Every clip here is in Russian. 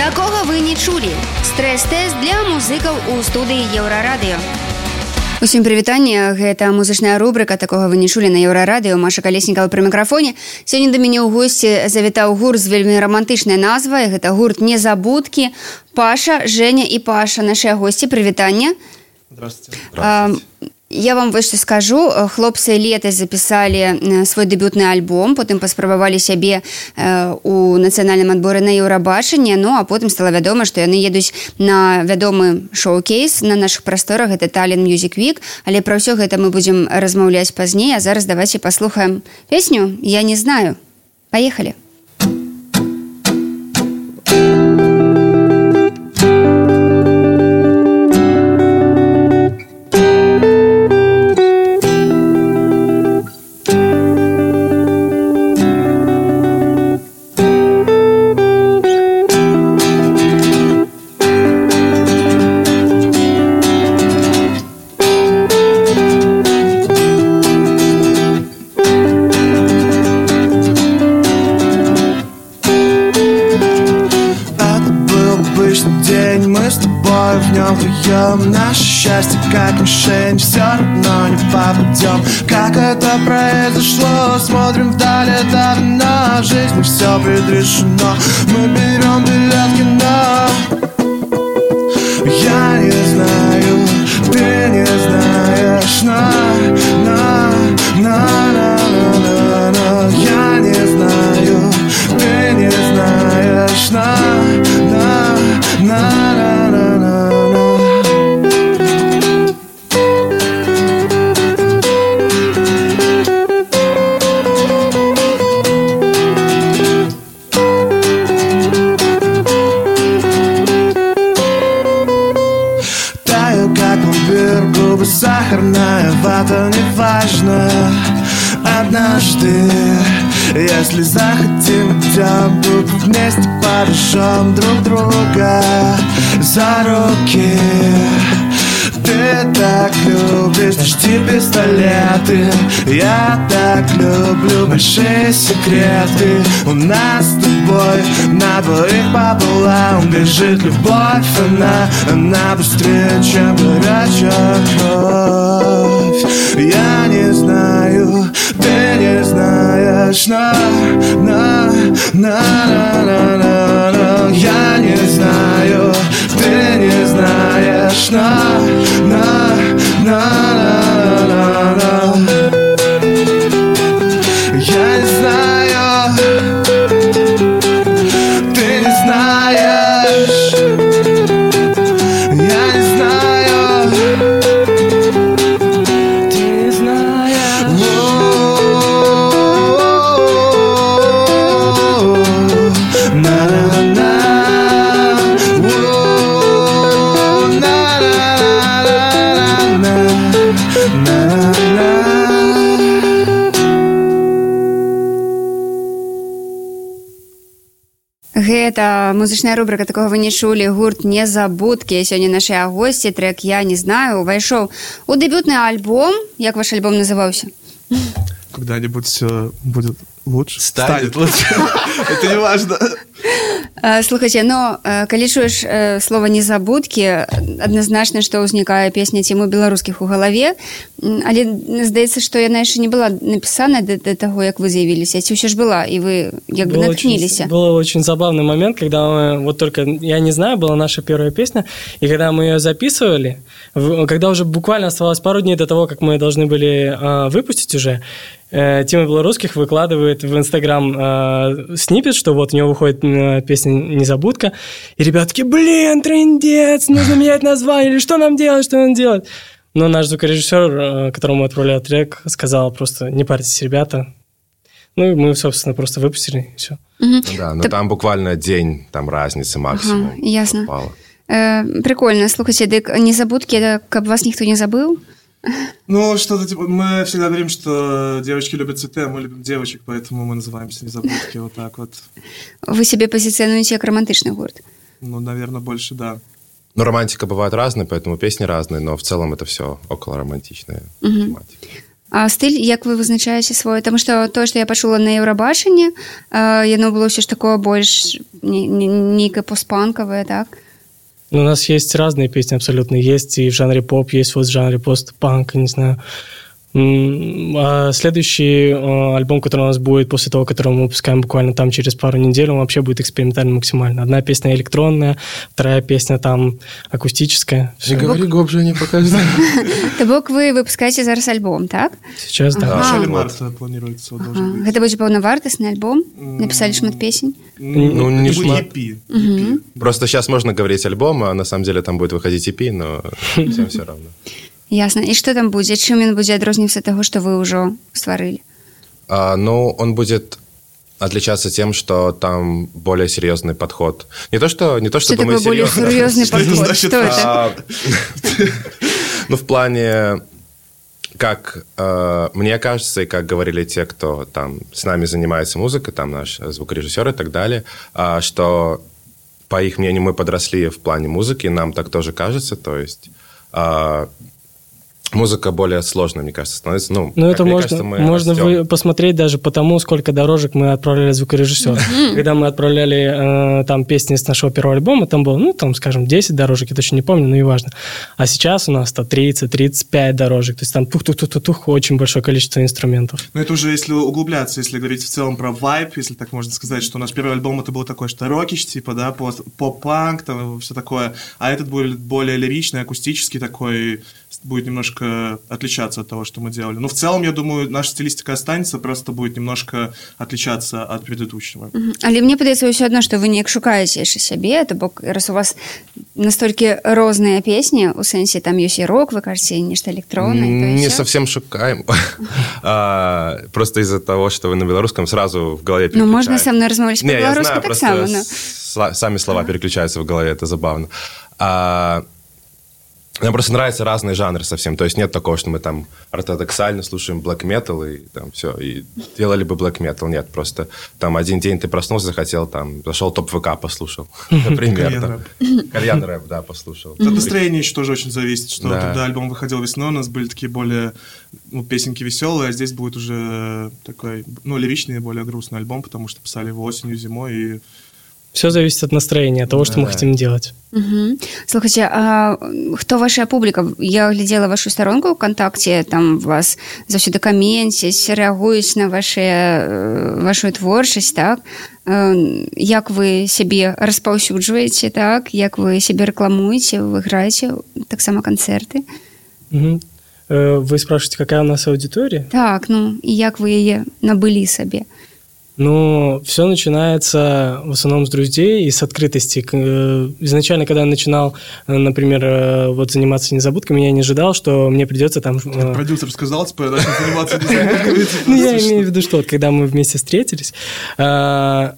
Такога вы не чулі. Стрэс-тэст для музыкаў у студыі Еўрарадыё. Усім прывітанне. Гэта музычная рубрыка такога вы не чулі на еўрарадыё. Маша калеснікава пры мікрафоне. Сёння да мяне ў госці завітаў гурт з вельмі рамантычнай назвай. Гэта гурт незабудкі Паша Женя і Паша нашыя госці. Прывітання Здравствуйте. Я вам вось скажу. Хлопцы летась запісалі свой дэбютны альбом потым паспрабавалі сябе у нацыянальным адборы на еўрабачанне Ну а потым стала вядома што яны едуць на вядомы шоу-кейс на наших прасторах гэта талент music week. Але пра ўсё гэта мы будзем размаўляць пазней а зараз давайте паслухаем песню я не знаю поехали счастье как мишень, все равно не попадем Как это произошло, смотрим вдали окна Жизнь все предрешено, мы берем билет кино однажды Если захотим, идем Тут вместе подожжем друг друга За руки. Ты так любишь почти пистолеты Я так люблю большие секреты. У нас с тобой на двоих пополам Бежит любовь, она, она быстрее, чем горячая кровь. Я не знаю, ты не знаешь На, на, на, на, на, на. Гэта музычная рубрика такого вы не чулі гурт незабудкі сёння нашыя госці трек я не знаю увайшоў у дэбютны альбом як ваш альбом называўся Когда-нибудь все будет лучше. Станет лучше. Это не важно. Э, слухайце но э, калі чуеш э, слова незабудкі адназначна што ўзнікае песня ціму беларускіх у галаве М, але здаецца што яна яшчэ не была напісана да, да таго як вы з'явіліся ці ўсё ж была і вы як бы Было очень, наткніліся был очень забавный момент, когда мы, вот только, я не знаю, была наша первая песня, и когда мы ее записывали, в- когда уже буквально оставалось пару дней до того, как мы должны были а, выпустить уже, э, Тима Белорусских выкладывает в Инстаграм э, снипет, что вот у него выходит э, песня «Незабудка», и ребятки, блин, трендец, нужно менять название, или что нам делать, что нам делать? Но наш звукорежиссер, э, которому отправлял трек, сказал просто, не парьтесь, ребята. Ну, и мы, собственно, просто выпустили, и все. Мгм. Да, но Та- там буквально день, там разницы максимум. Ага, ясно. Упало. Э, прикольно слухайце дык незабудкі это каб вас ніхто не забыў Ну, что-то типа, мы всегда говорим, что девочки любят цветы, а мы любим девочек, поэтому мы называемся незабудки, вот так вот. вы сябе пазіцыянуеце як романтычны гурт Ну, наверное, больше, да. Ну, романтика бывает разная, поэтому песни разные, но в целом это все около романтичная Мгм. тематика. А стыль як вы вызначаеце свой Таму што тое што я пачула на еўрабачанне яно было ўсё ж такое больш нейкае постпанкавае так ну, у нас есть разные песни абсолютно. Есть и в жанре поп есть вот в жанре постпанк не знаю следующий э, альбом, который у нас будет после того, который мы выпускаем буквально там через пару недель, он вообще будет экспериментальный максимально. Одна песня электронная, вторая песня там акустическая. Не говори гоп же не покажет. То бок вы выпускаете зараз альбом, так? Сейчас, да. Ага. марта планируется. Ага. Гэта будзе паўнавартасны альбом? Написали шмат песень? Ну, не шмат. EP. EP. Просто сейчас можно говорить альбом, а на самом деле там будет выходить EP, но всем все равно. Ясно. И что там будет? Чем он будет адрознівацца того, что вы уже стварылі а, ну он будет отличаться тем, что там более серьезный подход. Не то, что не то, чтобы что мы более серьезный подход. Что это? А, ну, в плане, как э, мне кажется, и как говорили те, кто там с нами занимается музыкой, там наш звукорежиссер и так далее, э, что, по их мнению, мы подросли в плане музыки, нам так тоже кажется, то есть э, музыка более сложная, мне кажется, становится. Ну, ну это можно, кажется, можно вы посмотреть даже по тому, сколько дорожек мы отправляли звукорежиссера. Когда мы отправляли э, там песни с нашего первого альбома, там было, ну, там, скажем, 10 дорожек, я точно не помню, но и важно. А сейчас у нас 30, 35 дорожек, то есть там тух-тух-тух-тух, очень большое количество инструментов. Ну, это уже если углубляться, если говорить в целом про вайп, если так можно сказать, что наш первый альбом это был такой, что рокич, типа, да, поп-панк, там, все такое, а этот будет более лиричный, акустический такой, будет немножко отличаться от того, что мы делали. Но в целом, я думаю, наша стилистика останется, просто будет немножко отличаться от предыдущего. Але мне падаецца ўсё адно, што вы неяк шукаеце яшчэ сябе, то бок раз у вас настолькі розныя песні у сэнсе там ёсць і рок, вы кажаце нешта электроннае. Не совсем шукаем. а, просто из-за того, что вы на белорусском сразу в голове Ну, можно со мной размовлять по-белорусски так само. Но... Сами слова переключаются в голове, это забавно. А, нам просто нравятся разные жанры совсем. То есть нет такого, что мы там ортодоксально слушаем black metal и там все, и делали бы black metal. Нет, просто там один день ты проснулся, захотел там, зашел топ ВК, послушал. Например. Кальян рэп, да, послушал. От настроения еще тоже очень зависит, что когда альбом выходил весной, у нас были такие более ну, песенки веселые, а здесь будет уже такой, ну, лиричный более грустный альбом, потому что писали его осенью, зимой, и все зависит от настроения, от того, что да. мы хотим делать. Угу. Слушайте, а кто ваша публика? Я глядела вашу сторонку ВКонтакте, там вас заўсёды каменцяць, реагуюць на ваши, э, вашу творчасць, так? Як вы сябе распаўсюджваеце, так? Як вы сябе рэкламуеце, вы граеце таксама канцэрты? Угу. Вы спрашиваете, какая у нас аудитория? Так, ну, и як вы яе набылі сабе? Ну, все начинается в основном с друзей и с открытости. Э, изначально, когда я начинал, э, например, э, вот заниматься незабудками, я не ожидал, что мне придется там... Продюсер сказал, типа, я начал заниматься незабудками. Ну, я имею в виду, что когда мы вместе встретились, я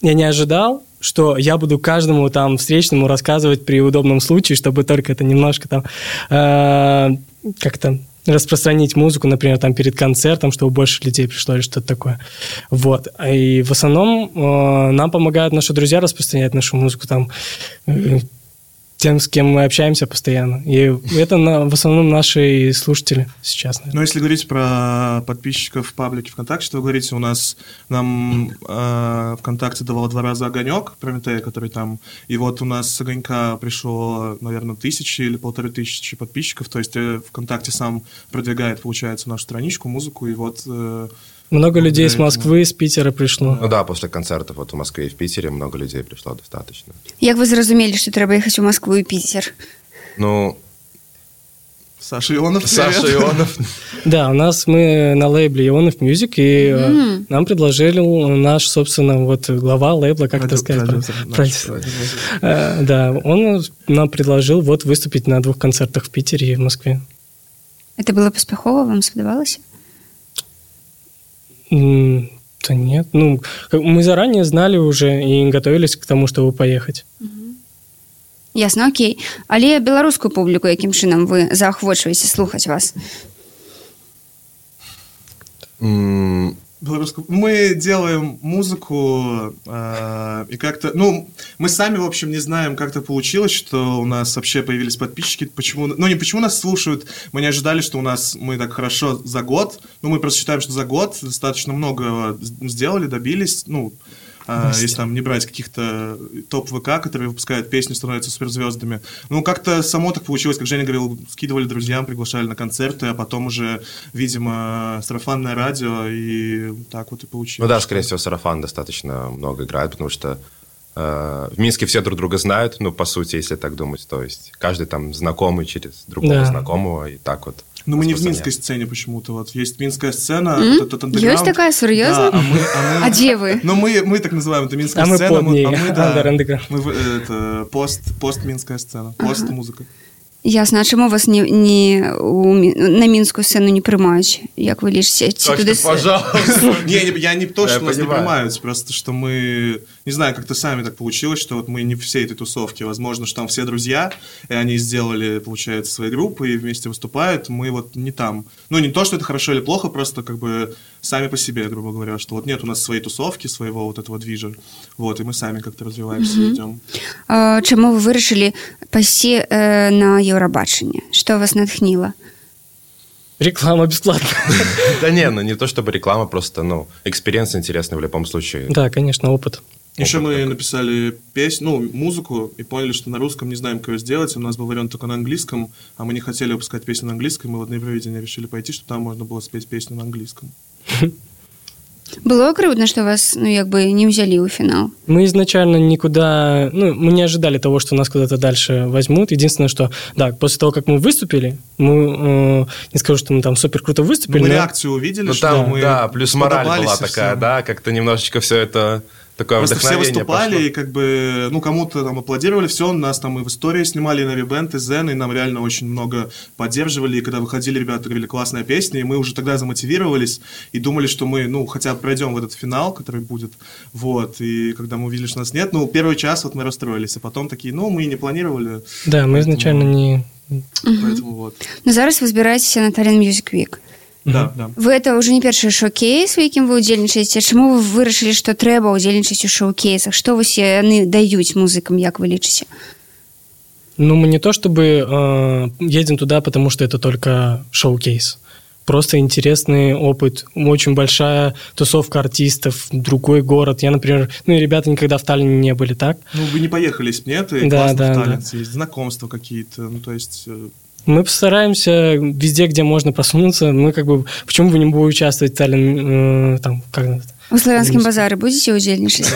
не ожидал, что я буду каждому там встречному рассказывать при удобном случае, чтобы только это немножко там как-то распространить музыку, например, там перед концертом, чтобы больше людей пришло или что-то такое. Вот. И в основном э, нам помогают наши друзья распространять нашу музыку, там э, тем, с кем мы общаемся постоянно. И это на, в основном наши слушатели сейчас. Наверное. Ну, если говорить про подписчиков паблике ВКонтакте, что вы говорите, у нас нам э, ВКонтакте давал два раза огонек, Прометея, который там, и вот у нас с огонька пришло, наверное, тысячи или полторы тысячи подписчиков, то есть э, ВКонтакте сам продвигает, получается, нашу страничку, музыку, и вот... Э, много людей с Москвы, с Питера пришло. Ну да, после концертов вот в Москве и в Питере много людей пришло достаточно. Як вы зразумели, что треба ехать в Москву и Питер? Ну, Саша Ионов. Саша Ионов. Да, у нас мы на лейбле Ионов Music, и mm. нам предложили наш, собственно, вот глава лейбла, как это сказать? Продюсер. Да, он нам предложил вот выступить на двух концертах в Питере и в Москве. Это было поспехово, вам сподобалось? Да нет. Ну, мы заранее знали уже и готовились к тому, чтобы поехать. Ясно, окей. Але беларускую публіку якім чынам вы заахвочваеце слухаць вас? Белорусскую. Мы делаем музыку э, и как-то, ну, мы сами, в общем, не знаем, как то получилось, что у нас вообще появились подписчики. Почему? Ну, не почему нас слушают. Мы не ожидали, что у нас мы так хорошо за год. Ну, мы просто считаем, что за год достаточно много сделали, добились. Ну, а, если там не брать каких-то топ ВК, которые выпускают песни, становятся суперзвездами. Ну, как-то само так получилось, как Женя говорил, скидывали друзьям, приглашали на концерты, а потом уже, видимо, сарафанное радио, и так вот и получилось. Ну да, скорее всего, сарафан достаточно много играет, потому что э, в Минске все друг друга знают, ну, по сути, если так думать, то есть каждый там знакомый через другого да. знакомого, и так вот но мы не в минской сцене почему-то. Вот есть минская сцена, mm-hmm. вот этот Есть такая, серьезно? Да, а, мы, а, мы, а где вы? Ну, мы, мы так называем это минская а сцена. Мы под ней. Мы, а мы, да, мы, это пост, пост-минская сцена, пост-музыка. Ясна, а чому вас не, не у, на мінську сцену не приймають, як ви лічите? Так туди... что, пожалуйста. Не, я не то, что нас не принимают, просто что мы, не знаю, как-то сами так получилось, что вот мы не всей этой тусовки. Возможно, что там все друзья, и они сделали, получается, свои группы и вместе выступают. Мы вот не там. Ну, не то, что это хорошо или плохо, просто как бы сами по себе, грубо говоря, что вот нет у нас своей тусовки, своего вот этого движа, вот, и мы сами как-то развиваемся и идем. А, чому ви вирішили пойти э, на Євробачення? Що вас натхніла? Реклама бесплатно. Да не, ну не то чтобы реклама, просто, ну, experience интересный в любом случае. Да, конечно, опыт. Еще мы написали песню, ну, музыку, и поняли, что на русском не знаем, как ее сделать. У нас был вариант только на английском, а мы не хотели выпускать песню на английском. Мы вот на Евровидение решили пойти, чтобы там можно было спеть песню на английском. Было крыўдна, што вас, ну, як бы не ўзялі ў фінал? Мы изначально никуда, ну, мы не ожидали того, что нас куда-то дальше возьмут. Единственное, что, да, после того, как мы выступили, мы, э, не скажу, что мы там супер круто выступили. Мы но... реакцию увидели, ну, что там, мы Да, плюс мораль была такая, всем. да, как-то немножечко все это такое Просто все выступали, пошло. и как бы, ну, кому-то там аплодировали, все, нас там и в истории снимали, и на Ребент, и Зен, и нам реально очень много поддерживали, и когда выходили ребята, говорили, классная песня, и мы уже тогда замотивировались, и думали, что мы, ну, хотя бы пройдем в этот финал, который будет, вот, и когда мы увидели, что нас нет, ну, первый час вот мы расстроились, а потом такие, ну, мы и не планировали. Да, мы поэтому... изначально не... Поэтому вот. Но зараз вы збираетеся на Talent Music Week. Да, да. Вы это уже не першы шоу-кейс, у якім вы ўдзельнічаеце чаму вы вырашылі што трэба ўдзельнічаць у шоу-кейсах што вось яны даюць музыкам як вы лічыце ну мы не то чтобы э, едем туда потому что это только шоу-кейс просто интересный опыт очень большая тусовка артистов другой город я например ну и ребята никогда в Таллине не были так ну вы не поехали нет и да, да, в Таллин, да. есть знакомства какие-то ну то есть э, мы постараемся везде, где можно просунуться. Мы как бы... Почему бы не будем участвовать в Таллин... Э, там, как это? У славянскім базары будете удзельнічаць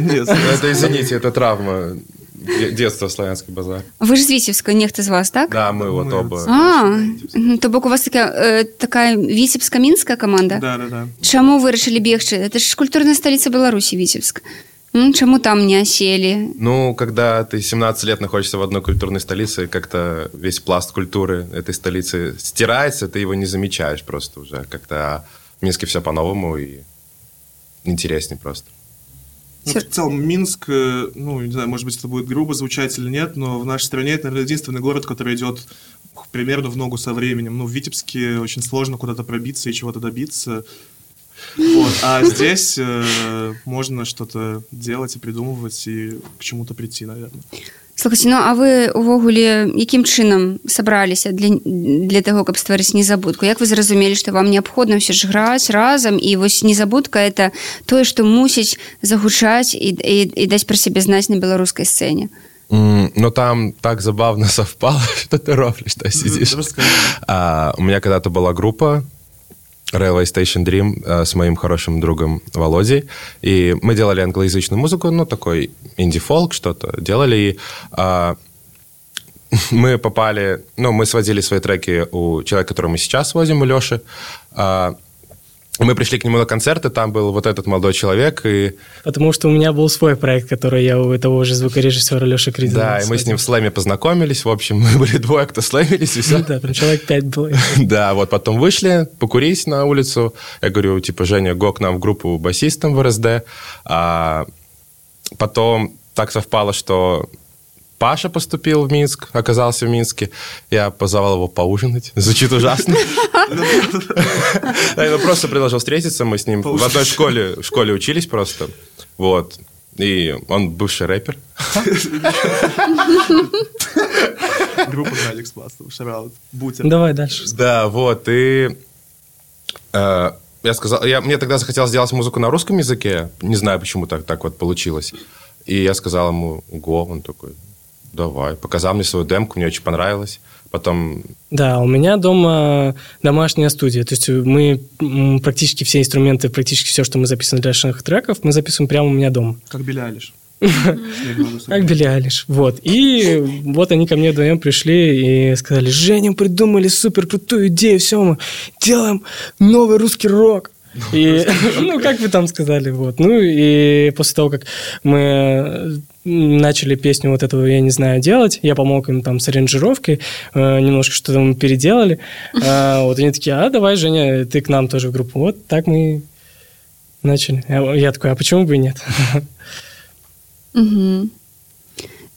Нет, это извините это травма детства славянский базар вы ж з віцебска нехта з вас так да мы вот оба а, то бок у вас такая э, такая віцебска мінская команда да, да, да. чаму вырашылі бегчы это ж культурная столица беларусі віцебск Чему там не осели? Ну, когда ты 17 лет находишься в одной культурной столице, как-то весь пласт культуры этой столицы стирается, ты его не замечаешь просто уже. Как-то в Минске все по-новому и интереснее просто. Ну, в целом, Минск, э, ну, не знаю, может быть, это будет грубо звучать или нет, но в нашей стране это, наверное, единственный город, который идет примерно в ногу со временем. Ну, в Витебске очень сложно куда-то пробиться и чего-то добиться. Вот. А здесь э, можно что-то делать и придумывать, и к чему-то прийти, наверное. Слухайте, ну а вы увогуле якім чынам сабраліся для, для того, каб стварыць незабудку Як вы зразумелі што вам неабходна ўсё ж граць разам і вось незабудка это тое што мусіць загучаць і, і, і даць пра сябе знаць на беларускай сцэне mm, но там так забавно совпало что ты рофлишь что сидишь а, у меня когда-то была группа Railway Station Dream э, с моим хорошим другом Володей. И мы делали англоязычную музыку, ну, такой инди-фолк что-то делали. И э, мы попали... Ну, мы сводили свои треки у человека, которого мы сейчас возим, у Леши. Э, мы пришли к нему на концерт, и там был вот этот молодой человек. И... Потому что у меня был свой проект, который я у того же звукорежиссера Леши Кридина. Да, и мы с ним в слэме познакомились. В общем, мы были двое, кто слэмились, и все. Да, там человек пять было. Да, вот потом вышли покурить на улицу. Я говорю, типа, Женя, го к нам в группу басистом в РСД. А потом так совпало, что Паша поступил в Минск, оказался в Минске. Я позвал его поужинать. Звучит ужасно. Я просто предложил встретиться, мы с ним в одной школе, в школе учились просто. Вот. И он бывший рэпер. Группа Алекс Пластов, шараут. Бутер. Давай дальше. Да, вот, и э, я сказал, я, мне тогда захотелось сделать музыку на русском языке, не знаю, почему так, так вот получилось. И я сказал ему, го, он такой, давай. Показал мне свою демку, мне очень понравилось. Потом... Да, у меня дома домашняя студия. То есть мы практически все инструменты, практически все, что мы записываем для наших треков, мы записываем прямо у меня дома. Как Билли Алиш. Как Билли Алиш. Вот. И вот они ко мне вдвоем пришли и сказали, Женя, придумали супер крутую идею, все, мы делаем новый русский рок. И, ну, как вы там сказали, вот. Ну, и после того, как мы начали песню вот этого, я не знаю, делать, я помог им там с аранжировкой, э, немножко что-то мы переделали. А, вот они такие, а давай, Женя, ты к нам тоже в группу. Вот так мы начали. Я, я такой, а почему бы и нет? Угу.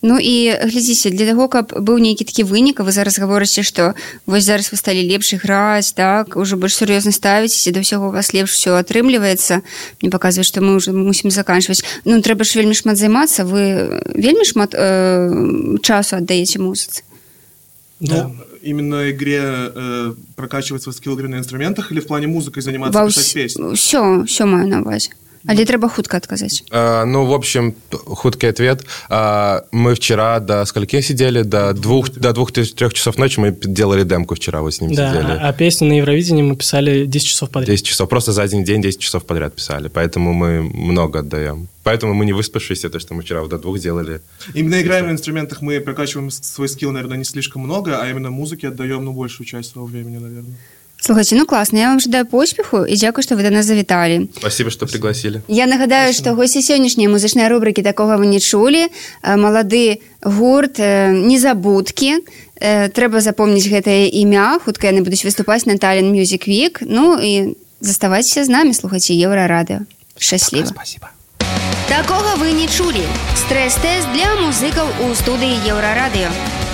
Ну і глядзіце для таго каб быў нейкі такі вынік вы зараз гаворыце што вось зараз вы сталі лепш іграць так уже больш сур'ёзна ставіцеся да ўсяго у вас лепш все атрымліваецца мне паказвае што мы уже мусім заканчваць ну трэба ж вельмі шмат займацца вы вельмі шмат э, часу аддаеце музыцы Да. Ну, именно игре э, прокачивать свой скилл игры на инструментах или в плане музыкой заниматься, Ва писать песни? все все маю на увазе Але трэба хутка адказаць Э, ну, в общем, хуткий ответ. А, мы вчера до скольки сидели? До двух, до двух-трех часов ночи мы делали демку вчера, вот с ним Да, сидели. а, а песню на Евровидении мы писали 10 часов подряд. 10 часов. Просто за один день 10 часов подряд писали. Поэтому мы много отдаем. Поэтому мы не выспавшиеся, то, что мы вчера до двух делали. Именно играем на инструментах, мы прокачиваем свой скилл, наверное, не слишком много, а именно музыке отдаем, ну, большую часть своего времени, наверное. Слухайте ну класна я вам жадаю поспеху і дзякую што вы да нас завіталі Спасибо, что пригласили. Я нагадаю, што госці сённяшняй музычнай рубрыкі такога вы не чулі. Малады гурт незабудкі. Трэба запомніць гэтае імя. Хутка яны будуць выступаць на Талін Music Week. Ну і заставайцеся з намі, слухайце еўрарадыо. Шчасліва. Спасибо. Такога вы не чулі. Стрэс-тэст для музыкаў у студыі еўрарадыё.